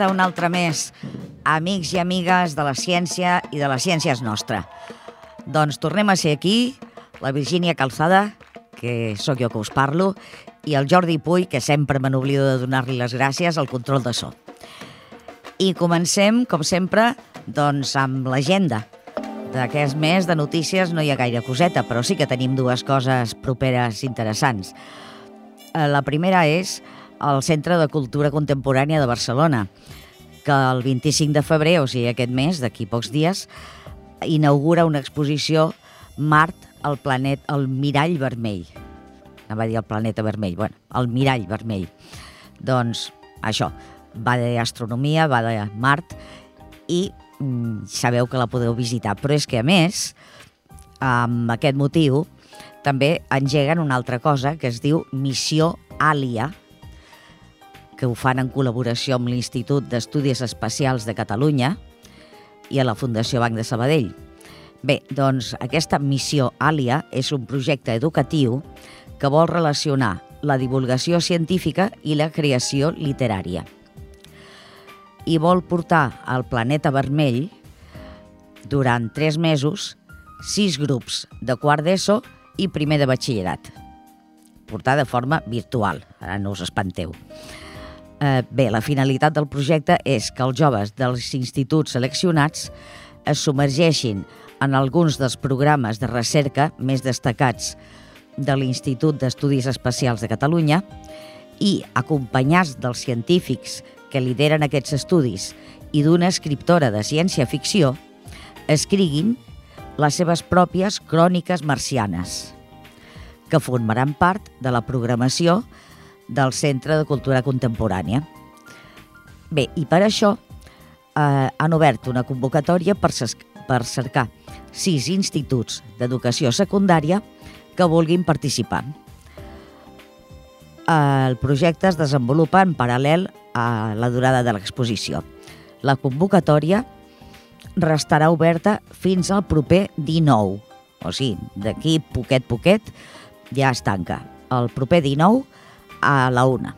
tarda, un altre mes. Amics i amigues de la ciència i de la ciència és nostra. Doncs tornem a ser aquí, la Virgínia Calzada, que sóc jo que us parlo, i el Jordi Puy, que sempre me n'oblido de donar-li les gràcies al control de so. I comencem, com sempre, doncs amb l'agenda. D'aquest mes de notícies no hi ha gaire coseta, però sí que tenim dues coses properes interessants. Eh, la primera és al Centre de Cultura Contemporània de Barcelona, que el 25 de febrer, o sigui aquest mes, d'aquí pocs dies, inaugura una exposició Mart, el planet, el mirall vermell. Anava a dir el planeta vermell, bueno, el mirall vermell. Doncs això, va d'astronomia, va de Mart, i mm, sabeu que la podeu visitar. Però és que, a més, amb aquest motiu, també engeguen una altra cosa que es diu Missió Àlia, que ho fan en col·laboració amb l'Institut d'Estudis Espacials de Catalunya i a la Fundació Banc de Sabadell. Bé, doncs aquesta missió Àlia és un projecte educatiu que vol relacionar la divulgació científica i la creació literària. I vol portar al planeta vermell durant tres mesos sis grups de quart d'ESO i primer de batxillerat. Portar de forma virtual, ara no us espanteu. Eh, bé, la finalitat del projecte és que els joves dels instituts seleccionats es submergeixin en alguns dels programes de recerca més destacats de l'Institut d'Estudis Espacials de Catalunya i, acompanyats dels científics que lideren aquests estudis i d'una escriptora de ciència-ficció, escriguin les seves pròpies cròniques marcianes, que formaran part de la programació del Centre de Cultura Contemporània. Bé, i per això eh, han obert una convocatòria per, per cercar sis instituts d'educació secundària que vulguin participar. El projecte es desenvolupa en paral·lel a la durada de l'exposició. La convocatòria restarà oberta fins al proper 19, o sigui, d'aquí poquet poquet ja es tanca. El proper 19 a la una.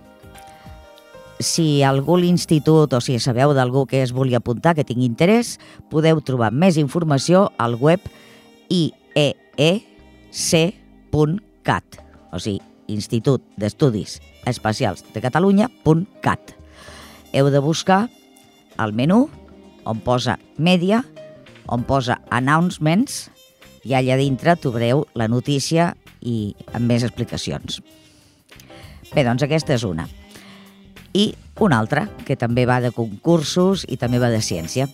Si algú l'institut o si sabeu d'algú que es vulgui apuntar, que tingui interès, podeu trobar més informació al web ieec.cat, o sigui, Institut d'Estudis Espacials de Catalunya.cat. Heu de buscar el menú on posa Media, on posa Announcements, i allà dintre trobareu la notícia i amb més explicacions. Bé, doncs aquesta és una. I una altra, que també va de concursos i també va de ciència,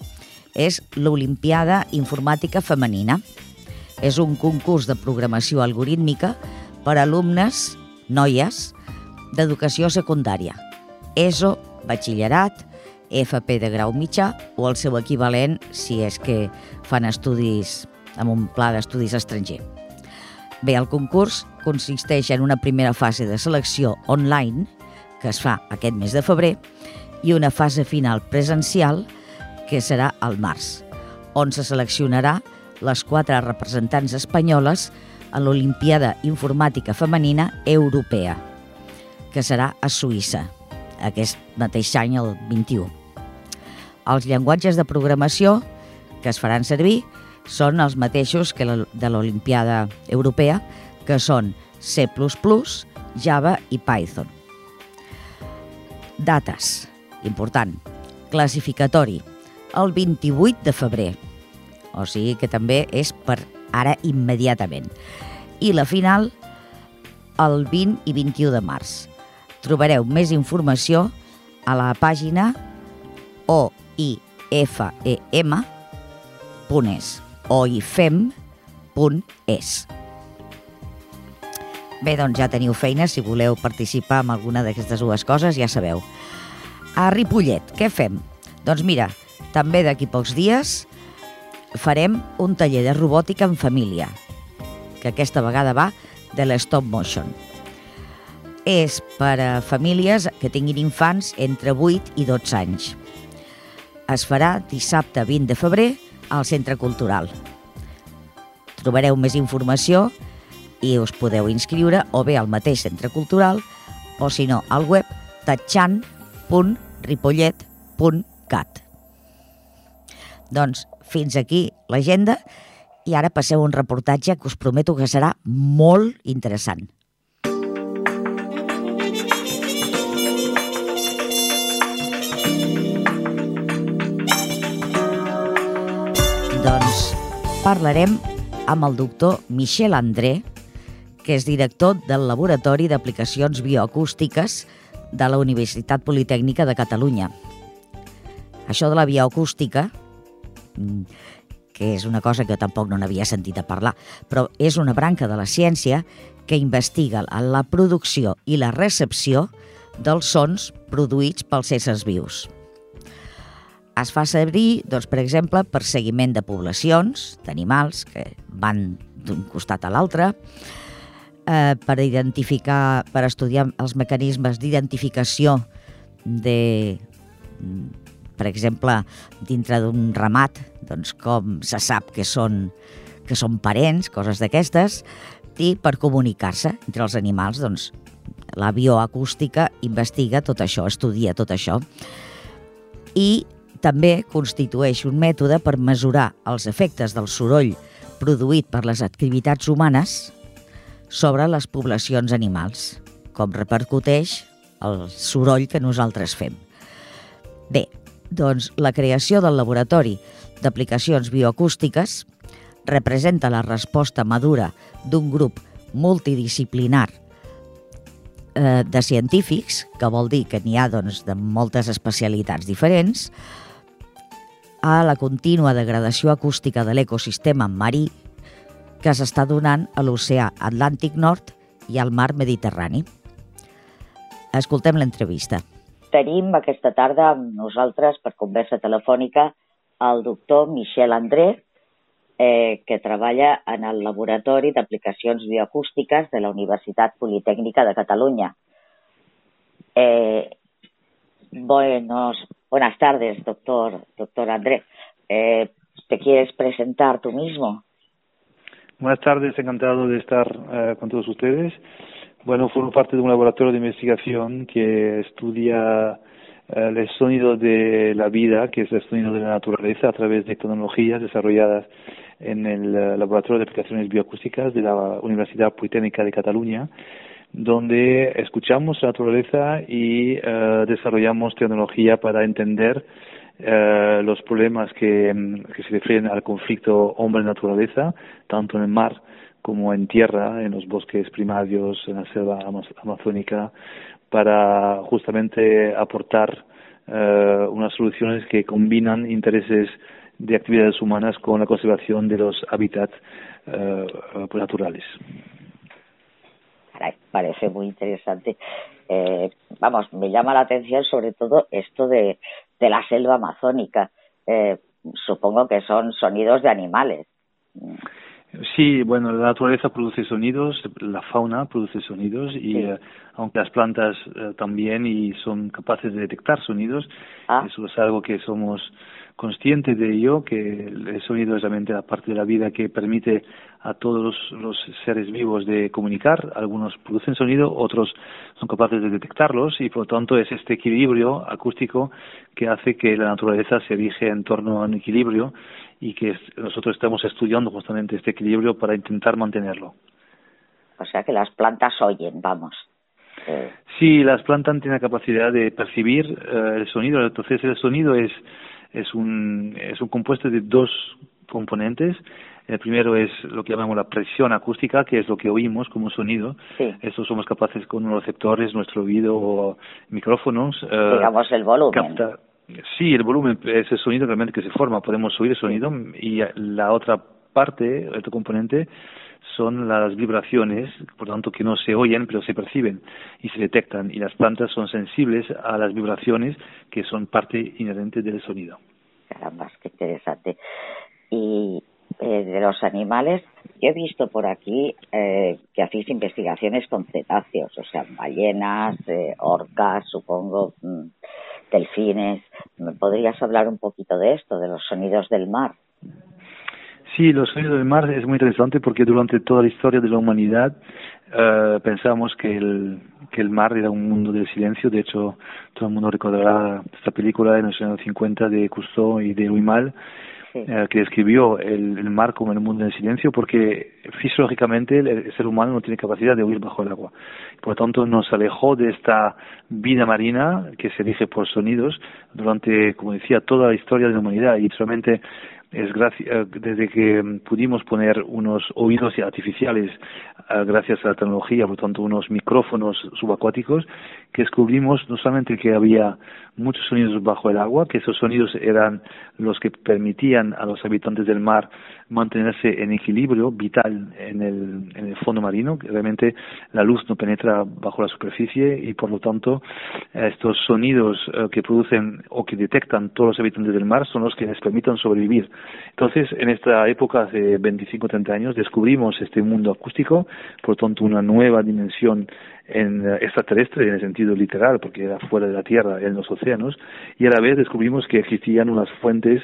és l'Olimpiada Informàtica Femenina. És un concurs de programació algorítmica per a alumnes, noies, d'educació secundària, ESO, batxillerat, FP de grau mitjà o el seu equivalent si és que fan estudis amb un pla d'estudis estranger. Bé, el concurs consisteix en una primera fase de selecció online, que es fa aquest mes de febrer, i una fase final presencial, que serà al març, on se seleccionarà les quatre representants espanyoles a l'Olimpiada Informàtica Femenina Europea, que serà a Suïssa, aquest mateix any, el 21. Els llenguatges de programació que es faran servir són els mateixos que de l'Olimpiada Europea, que són C++, Java i Python. Dates. Important. Classificatori. El 28 de febrer. O sigui que també és per ara immediatament. I la final el 20 i 21 de març. Trobareu més informació a la pàgina oifem.es oifem.es. Bé, doncs ja teniu feina, si voleu participar en alguna d'aquestes dues coses, ja sabeu. A Ripollet, què fem? Doncs mira, també d'aquí pocs dies farem un taller de robòtica en família, que aquesta vegada va de l'stop motion. És per a famílies que tinguin infants entre 8 i 12 anys. Es farà dissabte 20 de febrer al Centre Cultural. Trobareu més informació i us podeu inscriure o bé al mateix Centre Cultural o si no al web tatxan.ripollet.cat. Doncs fins aquí l'agenda i ara passeu un reportatge que us prometo que serà molt interessant. Doncs parlarem amb el doctor Michel André, que és director del Laboratori d'Aplicacions Bioacústiques de la Universitat Politècnica de Catalunya. Això de la bioacústica, mm, que és una cosa que jo tampoc no n'havia sentit a parlar, però és una branca de la ciència que investiga la producció i la recepció dels sons produïts pels éssers vius. Es fa servir, doncs, per exemple, per seguiment de poblacions d'animals que van d'un costat a l'altre, eh, per identificar, per estudiar els mecanismes d'identificació de, per exemple, dintre d'un ramat, doncs com se sap que són, que són parents, coses d'aquestes, i per comunicar-se entre els animals, doncs la bioacústica investiga tot això, estudia tot això. I també constitueix un mètode per mesurar els efectes del soroll produït per les activitats humanes sobre les poblacions animals, com repercuteix el soroll que nosaltres fem. Bé, doncs la creació del laboratori d'aplicacions bioacústiques representa la resposta madura d'un grup multidisciplinar eh, de científics, que vol dir que n'hi ha doncs, de moltes especialitats diferents, a la contínua degradació acústica de l'ecosistema marí que s'està donant a l'oceà Atlàntic Nord i al mar Mediterrani. Escoltem l'entrevista. Tenim aquesta tarda amb nosaltres per conversa telefònica el doctor Michel André, eh, que treballa en el Laboratori d'Aplicacions Bioacústiques de la Universitat Politècnica de Catalunya. Eh, buenos, buenas tardes, doctor, doctor André. Eh, ¿Te quieres presentar tú mismo? Buenas tardes, encantado de estar eh, con todos ustedes. Bueno, formo parte de un laboratorio de investigación que estudia eh, el sonido de la vida, que es el sonido de la naturaleza, a través de tecnologías desarrolladas en el eh, Laboratorio de Aplicaciones Bioacústicas de la Universidad Politécnica de Cataluña, donde escuchamos la naturaleza y eh, desarrollamos tecnología para entender eh, los problemas que, mm, que se refieren al conflicto hombre-naturaleza, tanto en el mar como en tierra, en los bosques primarios, en la selva amazónica, para justamente aportar eh, unas soluciones que combinan intereses de actividades humanas con la conservación de los hábitats eh, naturales. Parece muy interesante. Eh, vamos, me llama la atención sobre todo esto de, de la selva amazónica. Eh, supongo que son sonidos de animales. Sí, bueno, la naturaleza produce sonidos, la fauna produce sonidos y Sí. eh, aunque las plantas eh, también y son capaces de detectar sonidos, Ah. eso es algo que somos conscientes de ello, que el sonido es realmente la parte de la vida que permite a todos los, seres vivos de comunicar. Algunos producen sonido, otros son capaces de detectarlos y por lo tanto es este equilibrio acústico que hace que la naturaleza se erige en torno a un equilibrio y que nosotros estamos estudiando justamente este equilibrio para intentar mantenerlo. O sea que las plantas oyen, vamos. Eh, Sí, las plantas tienen la capacidad de percibir eh, el sonido, entonces el sonido es, es, un, es un compuesto de dos componentes. El primero es lo que llamamos la presión acústica, que es lo que oímos como sonido. sí, Eso somos capaces con unos receptores, nuestro oído o micrófonos. eh, digamos el volumen. Sí, el volumen es el sonido realmente que se forma. Podemos oír el sonido y la otra parte, el otro componente, son las vibraciones, por tanto que no se oyen pero se perciben y se detectan. Y las plantas son sensibles a las vibraciones que son parte inherente del sonido. Caramba, qué interesante. Y eh, de los animales, yo he visto por aquí eh, que hacéis investigaciones con cetáceos, o sea, ballenas, eh, orcas, supongo, mm, delfines. ¿Me podrías hablar un poquito de esto, de los sonidos del mar? Sí, los sonidos del mar es muy interesante porque durante toda la historia de la humanidad eh, pensamos que el, que el mar era un mundo del silencio. De hecho, todo el mundo recordará esta película de los años 50 de Cousteau y de Uimal, eh, que describió el, el, mar como el mundo del silencio, porque fisiológicamente el, ser humano no tiene capacidad de huir bajo el agua. Por lo tanto, nos alejó de esta vida marina que se rige por sonidos durante, como decía, toda la historia de la humanidad y solamente es eh, desde que pudimos poner unos oídos artificiales eh, gracias a la tecnología, por lo tanto unos micrófonos subacuáticos, que descubrimos no solamente que había muchos sonidos bajo el agua, que esos sonidos eran los que permitían a los habitantes del mar mantenerse en equilibrio vital en el, en el fondo marino, que realmente la luz no penetra bajo la superficie y por lo tanto estos sonidos eh, que producen o que detectan todos los habitantes del mar son los que les permiten sobrevivir. Entonces, en esta época, hace 25 o 30 años, descubrimos este mundo acústico, por tanto una nueva dimensión en eh, extraterrestre en el sentido literal, porque era fuera de la Tierra, en los océanos, y a la vez descubrimos que existían unas fuentes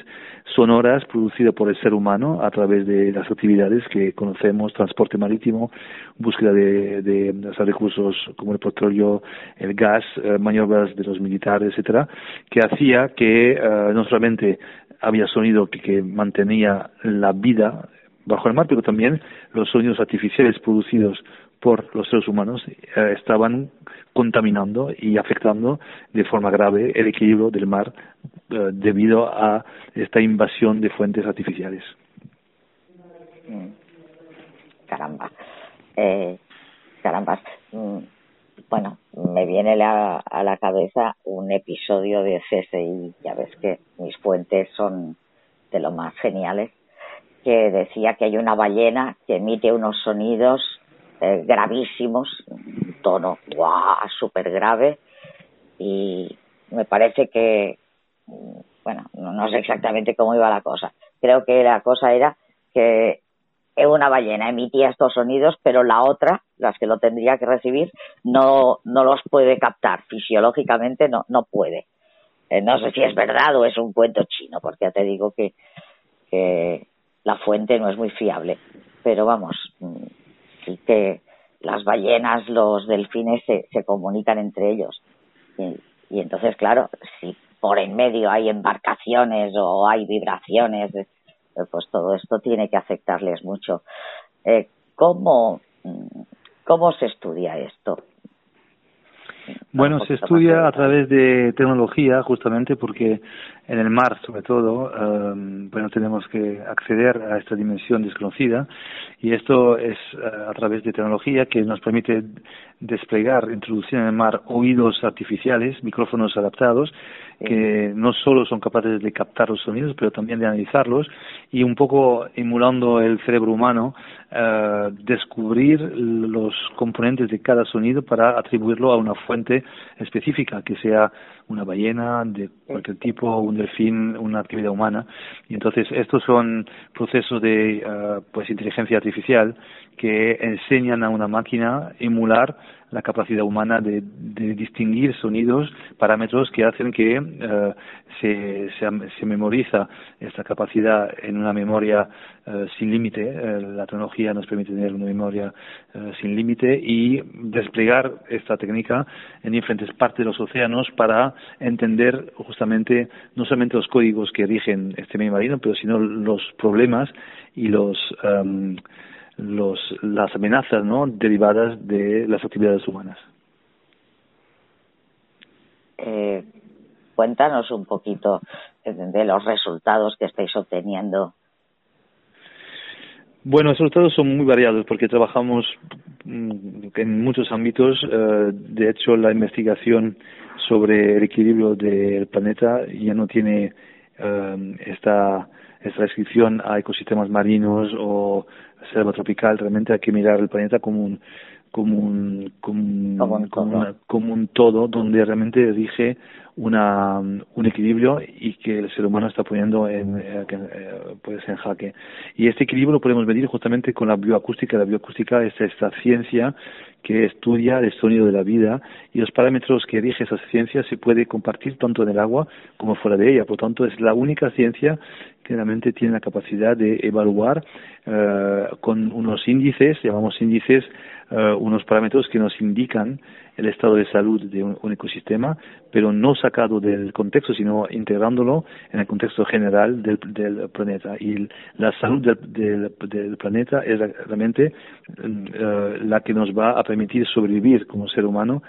sonoras producidas por el ser humano a través de las actividades que conocemos, transporte marítimo, búsqueda de, de, recursos como el petróleo, el gas, eh, maniobras de los militares, etcétera, que hacía que eh, no solamente había sonido que, que mantenía la vida bajo el mar, pero también los sonidos artificiales producidos por los seres humanos eh, estaban contaminando y afectando de forma grave el equilibrio del mar eh, debido a esta invasión de fuentes artificiales. Mm. Caramba. Eh, caramba. Bueno, me viene a la cabeza un episodio de CSI. Ya ves que mis fuentes son de lo más geniales. Que decía que hay una ballena que emite unos sonidos eh, gravísimos, un tono guau, súper grave y me parece que, bueno, no, sé exactamente cómo iba la cosa. Creo que la cosa era que una ballena emitía estos sonidos, pero la otra, las que lo tendría que recibir, no, no los puede captar. Fisiológicamente no, no puede. Eh, no sé si es verdad o es un cuento chino, porque ya te digo que, que la fuente no es muy fiable. Pero vamos, sí que las ballenas, los delfines se, se comunican entre ellos. Y, entonces, claro, si por en medio hay embarcaciones o hay vibraciones, pues todo esto tiene que afectarles mucho. Eh, ¿cómo, ¿Cómo se estudia esto? Bueno, se estudia a través de tecnología justamente porque en el mar, sobre todo, um, bueno, tenemos que acceder a esta dimensión desconocida y esto es uh, a través de tecnología que nos permite desplegar, introducir en el mar oídos artificiales, micrófonos adaptados, que no solo son capaces de captar los sonidos, pero también de analizarlos y un poco emulando el cerebro humano, uh, descubrir los componentes de cada sonido para atribuirlo a una fuente específica, que sea una ballena de cualquier tipo, un delfín, una actividad humana. Y entonces estos son procesos de uh, pues inteligencia artificial que enseñan a una máquina emular la capacidad humana de, distinguir sonidos, parámetros que hacen que eh, se, se, memoriza esta capacidad en una memoria eh, sin límite. Eh, la tecnología nos permite tener una memoria sin límite y desplegar esta técnica en diferentes partes de los océanos para entender justamente no solamente los códigos que rigen este medio marino, pero sino los problemas y los em, los, las amenazas ¿no? derivadas de las actividades humanas. Eh, cuéntanos un poquito de los resultados que estáis obteniendo. Bueno, los resultados son muy variados porque trabajamos mm, en muchos ámbitos. Eh, de hecho, la investigación sobre el equilibrio del planeta ya no tiene eh, esta, esta restricción a ecosistemas marinos o selva tropical, realmente hay que mirar el planeta como un como un como como un, todo donde realmente rige una, un equilibrio y que el ser humano está poniendo en, ser en jaque. Y este equilibrio lo podemos medir justamente con la bioacústica. La bioacústica es esta ciencia que estudia el sonido de la vida y los parámetros que rige esa ciencia se puede compartir tanto en el agua como fuera de ella. Por lo tanto, es la única ciencia que realmente tiene la capacidad de evaluar eh, con unos índices, llamamos índices eh, unos parámetros que nos indican el estado de salud de un, ecosistema, pero no sacado del contexto, sino integrándolo en el contexto general del, del planeta. Y la salud del, del, planeta es realmente eh, la que nos va a permitir sobrevivir como ser humano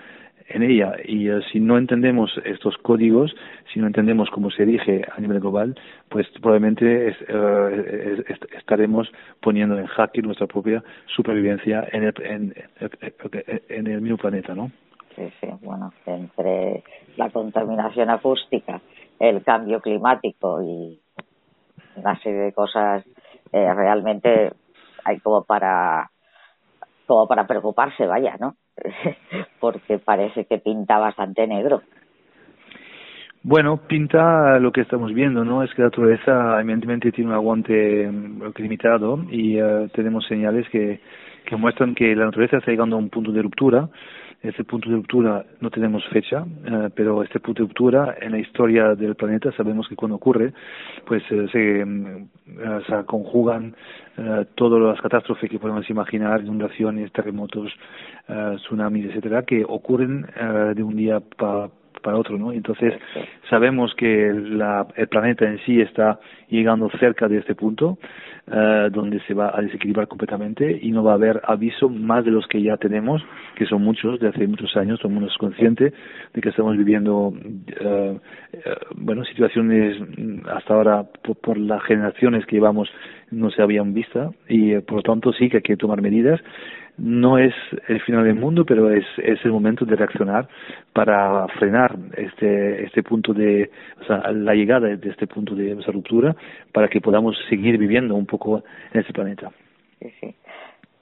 en ella. Y eh, si no entendemos estos códigos, si no entendemos cómo se dirige a nivel global, pues probablemente eh, estaremos poniendo en jaque nuestra propia supervivencia en el, en, en el mismo planeta, ¿no? Sí, sí, bueno, entre la contaminación acústica, el cambio climático y una serie de cosas, eh, realmente hay como para como para preocuparse, vaya, ¿no? porque parece que pinta bastante negro. Bueno, pinta lo que estamos viendo, ¿no? Es que la naturaleza evidentemente tiene un aguante mm, limitado y eh, tenemos señales que, que muestran que la naturaleza está llegando a un punto de ruptura. Este punto de ruptura no tenemos fecha, eh, pero este punto de ruptura en la historia del planeta sabemos que cuando ocurre, pues eh, se, mm, se conjugan eh, todas las catástrofes que podemos imaginar, inundaciones, terremotos, eh, tsunamis, etcétera, que ocurren eh, de un día para para otro, ¿no? Entonces sabemos que la, el planeta en sí está llegando cerca de este punto eh, donde se va a desequilibrar completamente y no va a haber aviso más de los que ya tenemos, que son muchos, de hace muchos años, somos conscientes de que estamos viviendo, eh, bueno, situaciones hasta ahora por, por, las generaciones que llevamos no se habían visto y por lo tanto sí que hay que tomar medidas no es el final del mundo, pero es, es el momento de reaccionar para frenar este, este punto de, o sea, la llegada de este punto de esa ruptura para que podamos seguir viviendo un poco en este planeta. Sí, sí.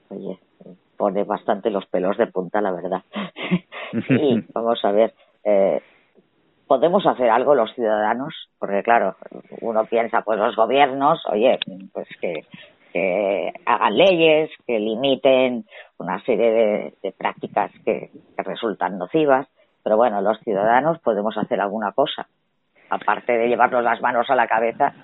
Oye, pone bastante los pelos de punta, la verdad. y vamos a ver, eh, ¿podemos hacer algo los ciudadanos? Porque claro, uno piensa, pues los gobiernos, oye, pues que que hagan leyes, que limiten una serie de, prácticas que, resultan nocivas, pero bueno, los ciudadanos podemos hacer alguna cosa, aparte de llevarnos las manos a la cabeza.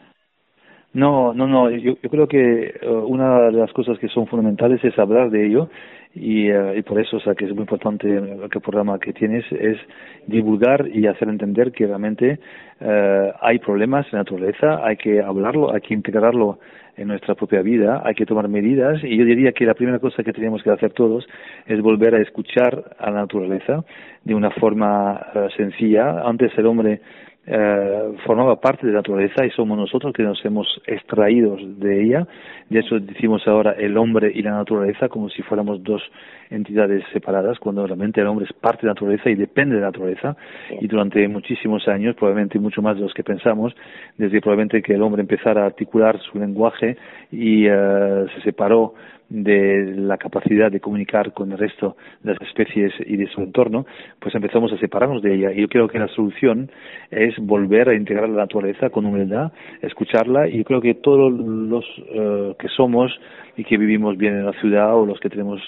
No, no, no, yo, creo que eh, una de las cosas que son fundamentales es hablar de ello y, eh, y por eso, o sea, que es muy importante el programa que tienes es divulgar y hacer entender que realmente eh, hay problemas en la naturaleza, hay que hablarlo, hay que integrarlo en nuestra propia vida, hay que tomar medidas y yo diría que la primera cosa que tenemos que hacer todos es volver a escuchar a la naturaleza de una forma eh, sencilla. Antes el hombre eh, formaba parte de la naturaleza y somos nosotros que nos hemos extraído de ella. De hecho, decimos ahora el hombre y la naturaleza como si fuéramos dos entidades separadas, cuando realmente el hombre es parte de la naturaleza y depende de la naturaleza. Y durante muchísimos años, probablemente mucho más de los que pensamos, desde probablemente que el hombre empezara a articular su lenguaje y eh, se separó de la capacidad de comunicar con el resto de las especies y de su entorno, pues empezamos a separarnos de ella. Y yo creo que la solución es volver a integrar la naturaleza con humildad, escucharla, y yo creo que todos los eh, que somos y que vivimos bien en la ciudad o los que tenemos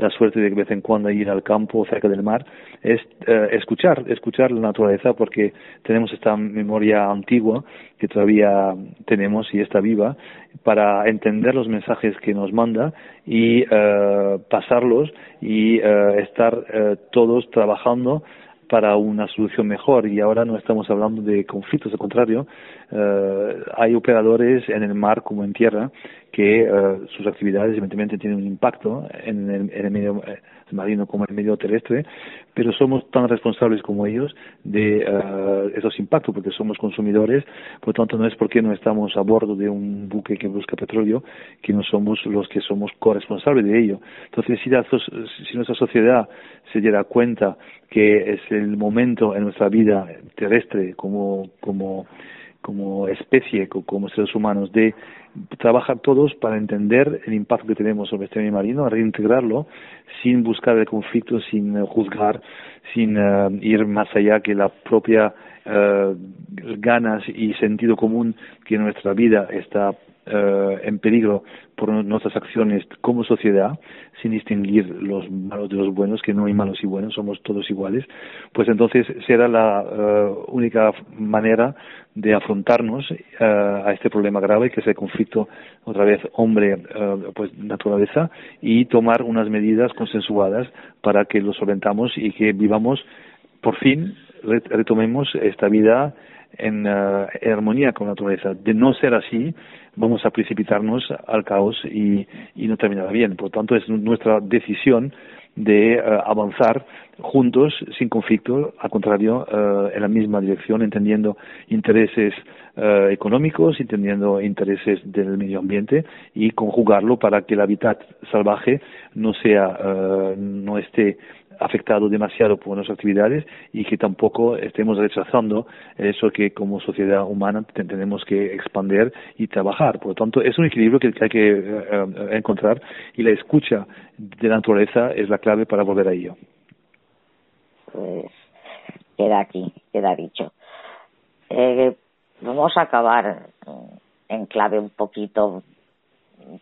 la suerte de de vez en cuando ir al campo cerca del mar, es eh, escuchar, escuchar la naturaleza porque tenemos esta memoria antigua que todavía tenemos y está viva para entender los mensajes que nos manda y eh, pasarlos y eh, estar todos trabajando para una solución mejor. Y ahora no estamos hablando de conflictos, al contrario, hay operadores en el mar como en tierra que uh, sus actividades evidentemente tienen un impacto en el, en el medio eh, marino como en el medio terrestre, pero somos tan responsables como ellos de uh, esos impactos porque somos consumidores, por tanto no es porque no estamos a bordo de un buque que busca petróleo que no somos los que somos corresponsables de ello. Entonces, si, la, si nuestra sociedad se diera cuenta que es el momento en nuestra vida terrestre como, como como especie, como seres humanos, de trabajar todos para entender el impacto que tenemos sobre este medio marino, reintegrarlo sin buscar el conflicto, sin eh, juzgar, sin eh, ir más allá que la propia eh, ganas y sentido común que nuestra vida está eh, en peligro por nuestras acciones como sociedad, sin distinguir los malos de los buenos, que no hay malos y buenos, somos todos iguales, pues entonces será la eh, única manera de afrontarnos a este problema grave que es el conflicto otra vez hombre pues naturaleza y tomar unas medidas consensuadas para que lo solventamos y que vivamos por fin retomemos esta vida en, eh, armonía con la naturaleza. De no ser así, vamos a precipitarnos al caos y, no terminará bien. Por lo tanto, es nuestra decisión de eh, avanzar juntos, sin conflicto, al contrario, eh, en la misma dirección, entendiendo intereses económicos, entendiendo intereses del medio ambiente y conjugarlo para que el hábitat salvaje no sea, no esté afectado demasiado por nuestras actividades y que tampoco estemos rechazando eso que como sociedad humana tenemos que expandir y trabajar. Por lo tanto, es un equilibrio que hay que eh, eh, encontrar y la escucha de la naturaleza es la clave para volver a ello. Pues queda aquí, queda dicho. Eh, vamos a acabar en clave un poquito,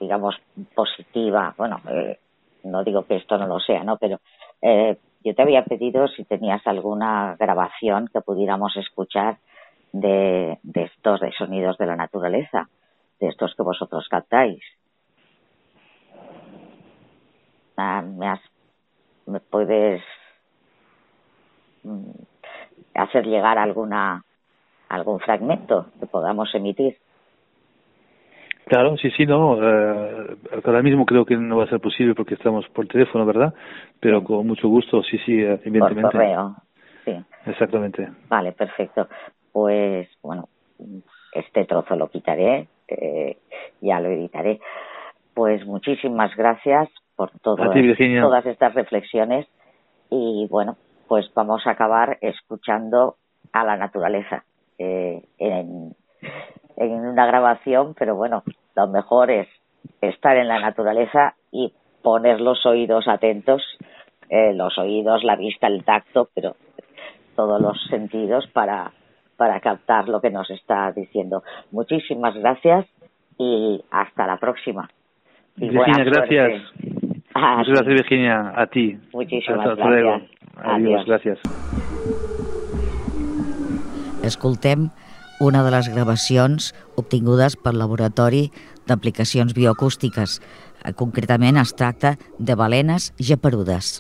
digamos, positiva. Bueno, no digo que esto no lo sea, ¿no? Pero eh, yo te había pedido si tenías alguna grabación que pudiéramos escuchar de, estos sonidos de la naturaleza, de estos que vosotros captáis. Ah, ¿Me, ¿Me puedes mm, hacer llegar alguna algún fragmento que podamos emitir? Claro, sí, sí, no. Eh, ahora mismo creo que no va a ser posible porque estamos por teléfono, ¿verdad? Pero con mucho gusto, sí, sí, eh, evidentemente. Por correo, sí. Exactamente. Vale, perfecto. Pues, bueno, este trozo lo quitaré, eh, ya lo editaré. Pues muchísimas gracias por todo, todas estas reflexiones y, bueno, pues vamos a acabar escuchando a la naturaleza eh, en en una grabación, pero bueno, lo mejor es estar en la naturaleza y poner los oídos atentos, eh, los oídos, la vista, el tacto, pero todos los sentidos para, para captar lo que nos está diciendo. Muchísimas gracias y hasta la próxima. Virginia, gracias. Muchas gracias, Virginia, a ti. Muchísimas gracias. Adiós, gracias. Escoltem una de les gravacions obtingudes pel Laboratori d'Aplicacions Bioacústiques. Concretament es tracta de balenes geperudes.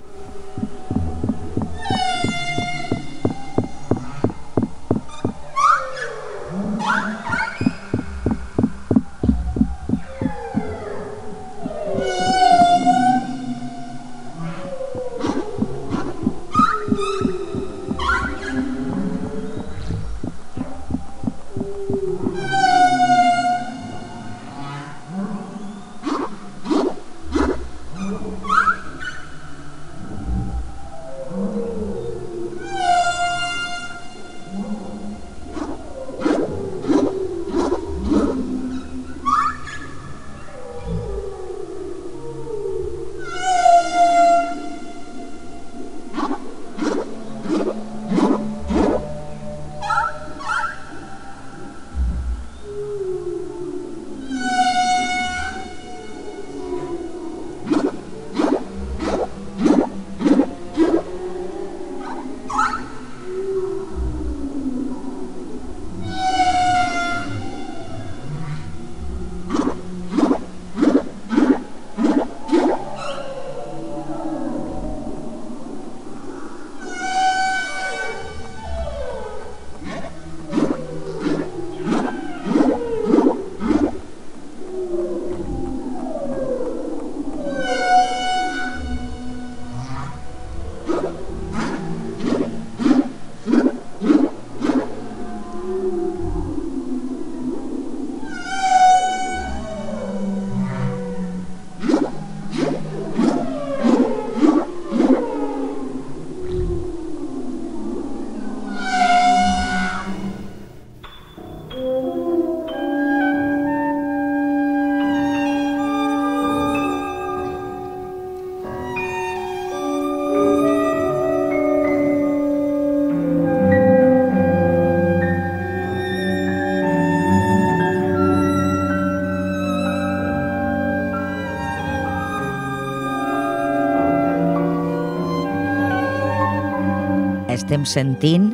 Sentint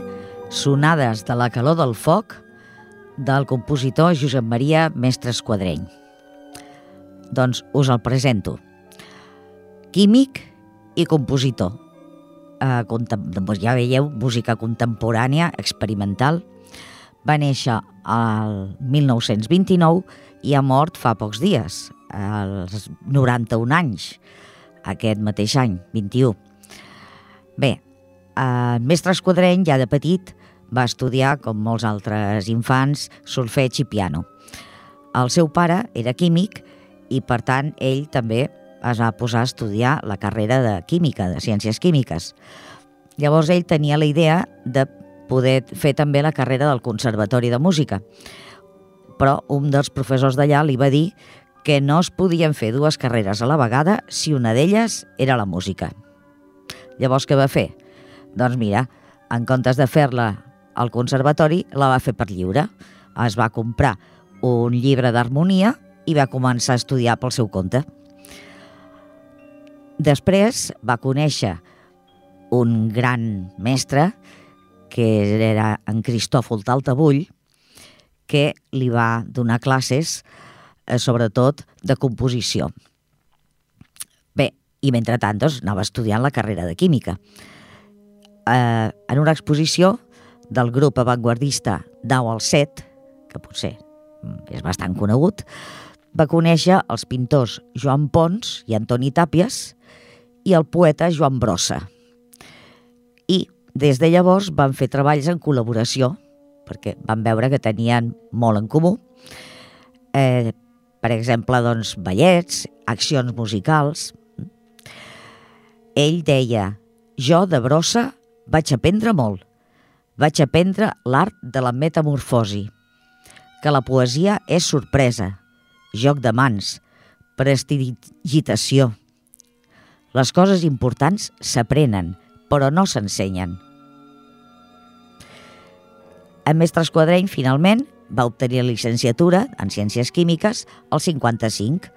Sonades de la calor del foc del compositor Josep Maria Mestre Esquadreny. Doncs us el presento. Químic i compositor. Eh, doncs ja veieu, música contemporània, experimental. Va néixer al 1929 i ha mort fa pocs dies, als 91 anys, aquest mateix any, 21. Bé, eh, Mestre Esquadreny ja de petit va estudiar, com molts altres infants, solfeig i piano. El seu pare era químic i, per tant, ell també es va posar a estudiar la carrera de química, de ciències químiques. Llavors ell tenia la idea de poder fer també la carrera del Conservatori de Música, però un dels professors d'allà li va dir que no es podien fer dues carreres a la vegada si una d'elles era la música. Llavors què va fer? Doncs mira, en comptes de fer-la al conservatori, la va fer per lliure. Es va comprar un llibre d'harmonia i va començar a estudiar pel seu compte. Després va conèixer un gran mestre, que era en Cristòfol d'Altabull, que li va donar classes, eh, sobretot de composició. Bé, i mentrestant doncs, anava estudiant la carrera de química. Eh, en una exposició del grup avantguardista Dau al Set, que potser és bastant conegut, va conèixer els pintors Joan Pons i Antoni Tàpies i el poeta Joan Brossa. I des de llavors van fer treballs en col·laboració, perquè van veure que tenien molt en comú. Eh, per exemple, doncs, ballets, accions musicals. Ell deia, jo de brossa vaig aprendre molt, vaig aprendre l'art de la metamorfosi, que la poesia és sorpresa, joc de mans, prestigitació. Les coses importants s'aprenen, però no s'ensenyen. En Mestre Esquadreny, finalment, va obtenir la licenciatura en Ciències Químiques al 55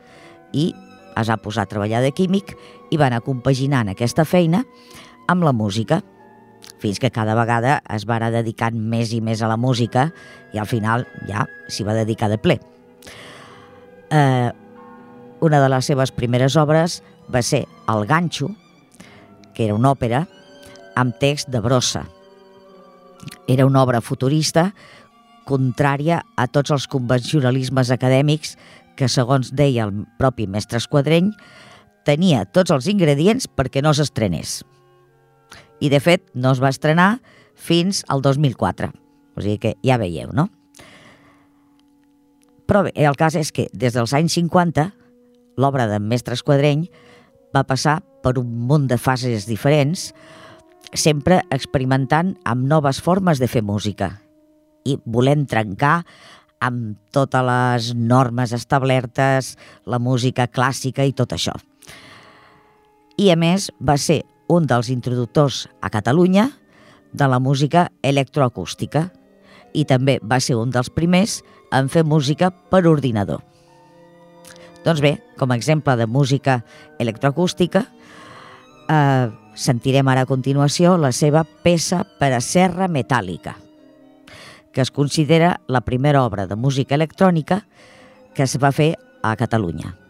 i es va posar a treballar de químic i va anar compaginant aquesta feina amb la música fins que cada vegada es va anar dedicant més i més a la música i al final ja s'hi va dedicar de ple. Eh, una de les seves primeres obres va ser El ganxo, que era una òpera amb text de brossa. Era una obra futurista contrària a tots els convencionalismes acadèmics que, segons deia el propi mestre Esquadreny, tenia tots els ingredients perquè no s'estrenés i de fet no es va estrenar fins al 2004. O sigui que ja veieu, no? Però bé, el cas és que des dels anys 50 l'obra de Mestre Esquadreny va passar per un munt de fases diferents, sempre experimentant amb noves formes de fer música i volent trencar amb totes les normes establertes, la música clàssica i tot això. I a més va ser un dels introductors a Catalunya de la música electroacústica i també va ser un dels primers en fer música per ordinador. Doncs bé, com a exemple de música electroacústica, eh, sentirem ara a continuació la seva peça per a serra metàl·lica, que es considera la primera obra de música electrònica que es va fer a Catalunya.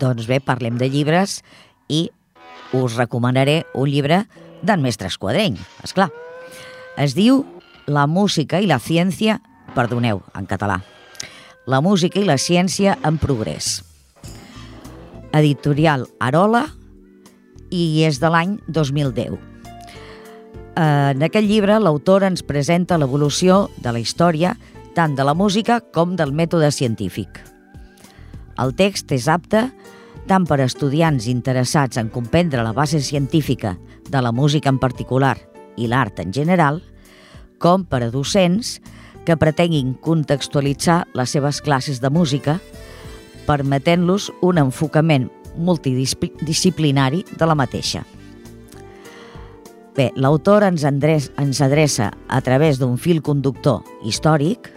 Doncs bé, parlem de llibres i us recomanaré un llibre d'en Mestre Esquadreny, és clar. Es diu La música i la ciència, perdoneu, en català, La música i la ciència en progrés. Editorial Arola i és de l'any 2010. En aquest llibre l'autor ens presenta l'evolució de la història tant de la música com del mètode científic. El text és apte tant per a estudiants interessats en comprendre la base científica de la música en particular i l'art en general, com per a docents que pretenguin contextualitzar les seves classes de música, permetent-los un enfocament multidisciplinari de la mateixa. Bé, l'autor ens, ens adreça a través d'un fil conductor històric,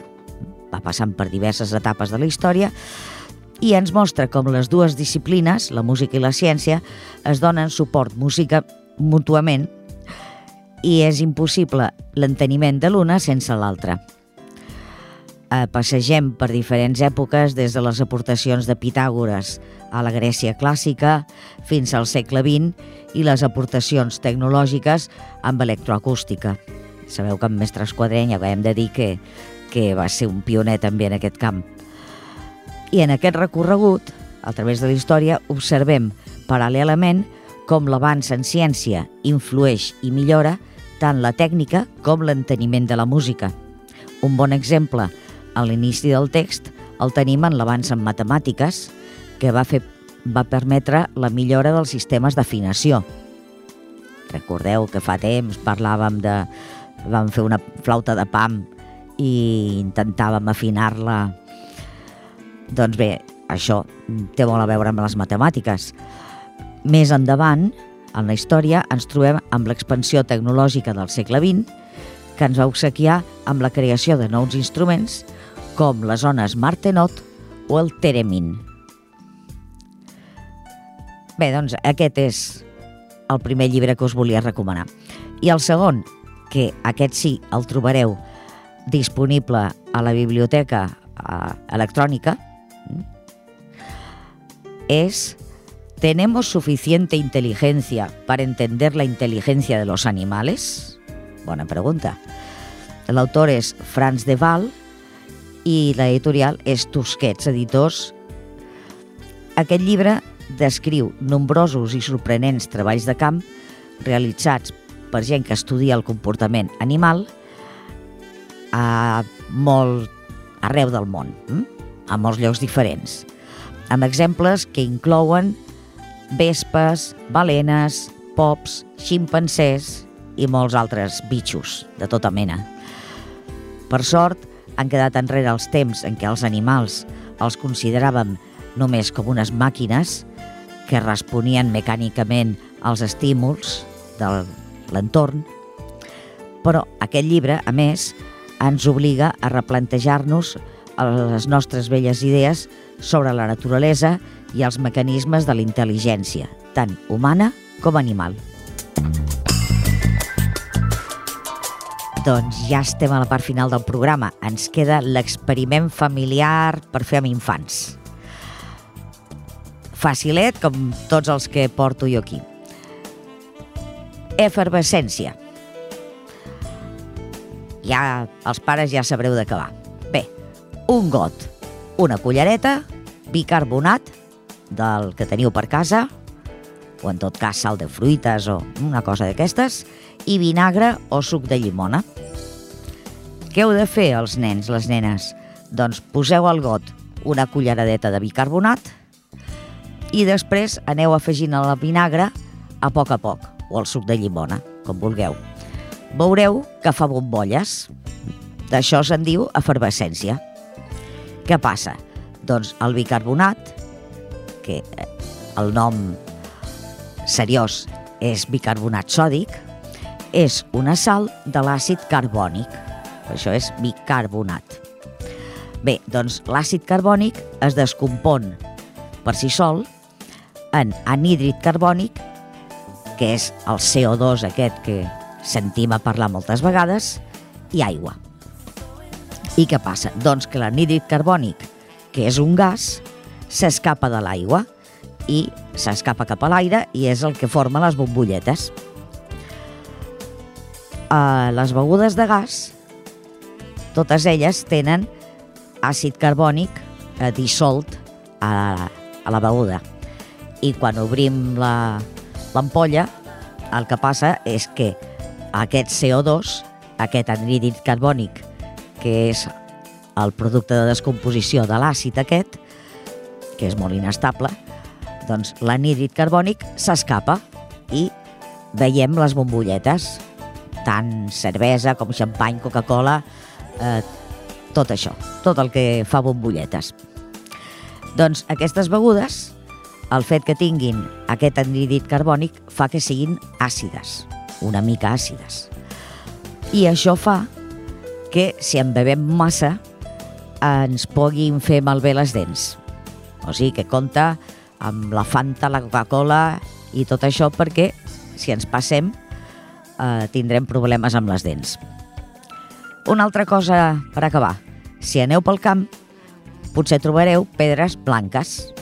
va passant per diverses etapes de la història, i ens mostra com les dues disciplines, la música i la ciència, es donen suport música mútuament i és impossible l'enteniment de l'una sense l'altra. Eh, passegem per diferents èpoques des de les aportacions de Pitàgores a la Grècia clàssica fins al segle XX i les aportacions tecnològiques amb electroacústica. Sabeu que en Mestre Esquadreny hem de dir que, que va ser un pioner també en aquest camp. I en aquest recorregut, a través de la història, observem paral·lelament com l'avanç en ciència influeix i millora tant la tècnica com l'enteniment de la música. Un bon exemple a l'inici del text el tenim en l'avanç en matemàtiques, que va, fer, va permetre la millora dels sistemes d'afinació. Recordeu que fa temps parlàvem de... vam fer una flauta de pam i intentàvem afinar-la doncs bé, això té molt a veure amb les matemàtiques. Més endavant, en la història, ens trobem amb l'expansió tecnològica del segle XX, que ens va obsequiar amb la creació de nous instruments com les ones Martenot o el Teremin. Bé, doncs aquest és el primer llibre que us volia recomanar. I el segon, que aquest sí el trobareu disponible a la biblioteca eh, electrònica, es ¿Tenemos suficiente inteligencia para entender la inteligencia de los animales? Buena pregunta. El autor és Franz de Waal i l'editorial és Tusquets Editors. Aquest llibre descriu nombrosos i sorprenents treballs de camp realitzats per gent que estudia el comportament animal a molt arreu del món, hm? a molts llocs diferents amb exemples que inclouen vespes, balenes, pops, ximpancers i molts altres bitxos de tota mena. Per sort, han quedat enrere els temps en què els animals els consideràvem només com unes màquines que responien mecànicament als estímuls de l'entorn, però aquest llibre, a més, ens obliga a replantejar-nos les nostres velles idees sobre la naturalesa i els mecanismes de la intel·ligència, tant humana com animal. Doncs ja estem a la part final del programa. Ens queda l'experiment familiar per fer amb infants. Facilet, com tots els que porto jo aquí. Efervescència. Ja, els pares ja sabreu de què va. Un got una cullereta, bicarbonat del que teniu per casa, o en tot cas sal de fruites o una cosa d'aquestes, i vinagre o suc de llimona. Què heu de fer els nens, les nenes? Doncs poseu al got una culleradeta de bicarbonat i després aneu afegint el vinagre a poc a poc, o el suc de llimona, com vulgueu. Veureu que fa bombolles. D'això se'n diu efervescència. Què passa? Doncs el bicarbonat, que eh, el nom seriós és bicarbonat sòdic, és una sal de l'àcid carbònic. Això és bicarbonat. Bé, doncs l'àcid carbònic es descompon per si sol en anhídrid carbònic, que és el CO2 aquest que sentim a parlar moltes vegades, i aigua. I què passa? Doncs que l'anhídrid carbònic, que és un gas, s'escapa de l'aigua i s'escapa cap a l'aire i és el que forma les bombolletes. Uh, les begudes de gas, totes elles tenen àcid carbònic uh, dissolt a, a la beguda. I quan obrim l'ampolla, el que passa és que aquest CO2, aquest anhídrid carbònic, que és el producte de descomposició de l'àcid aquest, que és molt inestable, doncs l'anhídrid carbònic s'escapa i veiem les bombolletes, tant cervesa com xampany, Coca-Cola, eh, tot això, tot el que fa bombolletes. Doncs aquestes begudes, el fet que tinguin aquest anhídrid carbònic fa que siguin àcides, una mica àcides. I això fa que si en bevem massa ens puguin fer malbé les dents. O sigui que compta amb la Fanta, la Coca-Cola i tot això perquè si ens passem eh, tindrem problemes amb les dents. Una altra cosa per acabar. Si aneu pel camp, potser trobareu pedres blanques.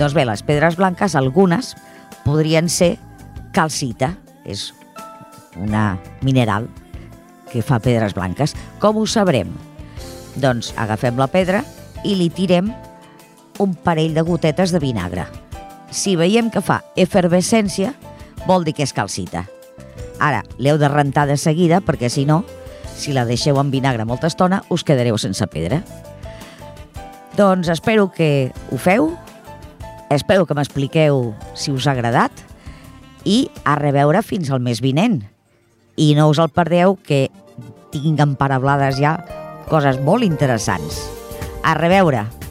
Doncs bé, les pedres blanques, algunes, podrien ser calcita. És una mineral que fa pedres blanques. Com ho sabrem? Doncs agafem la pedra i li tirem un parell de gotetes de vinagre. Si veiem que fa efervescència, vol dir que és calcita. Ara, l'heu de rentar de seguida perquè si no, si la deixeu en vinagre molta estona, us quedareu sense pedra. Doncs espero que ho feu, espero que m'expliqueu si us ha agradat i a reveure fins al mes vinent. I no us el perdeu que tinc emparablades ja coses molt interessants. A reveure!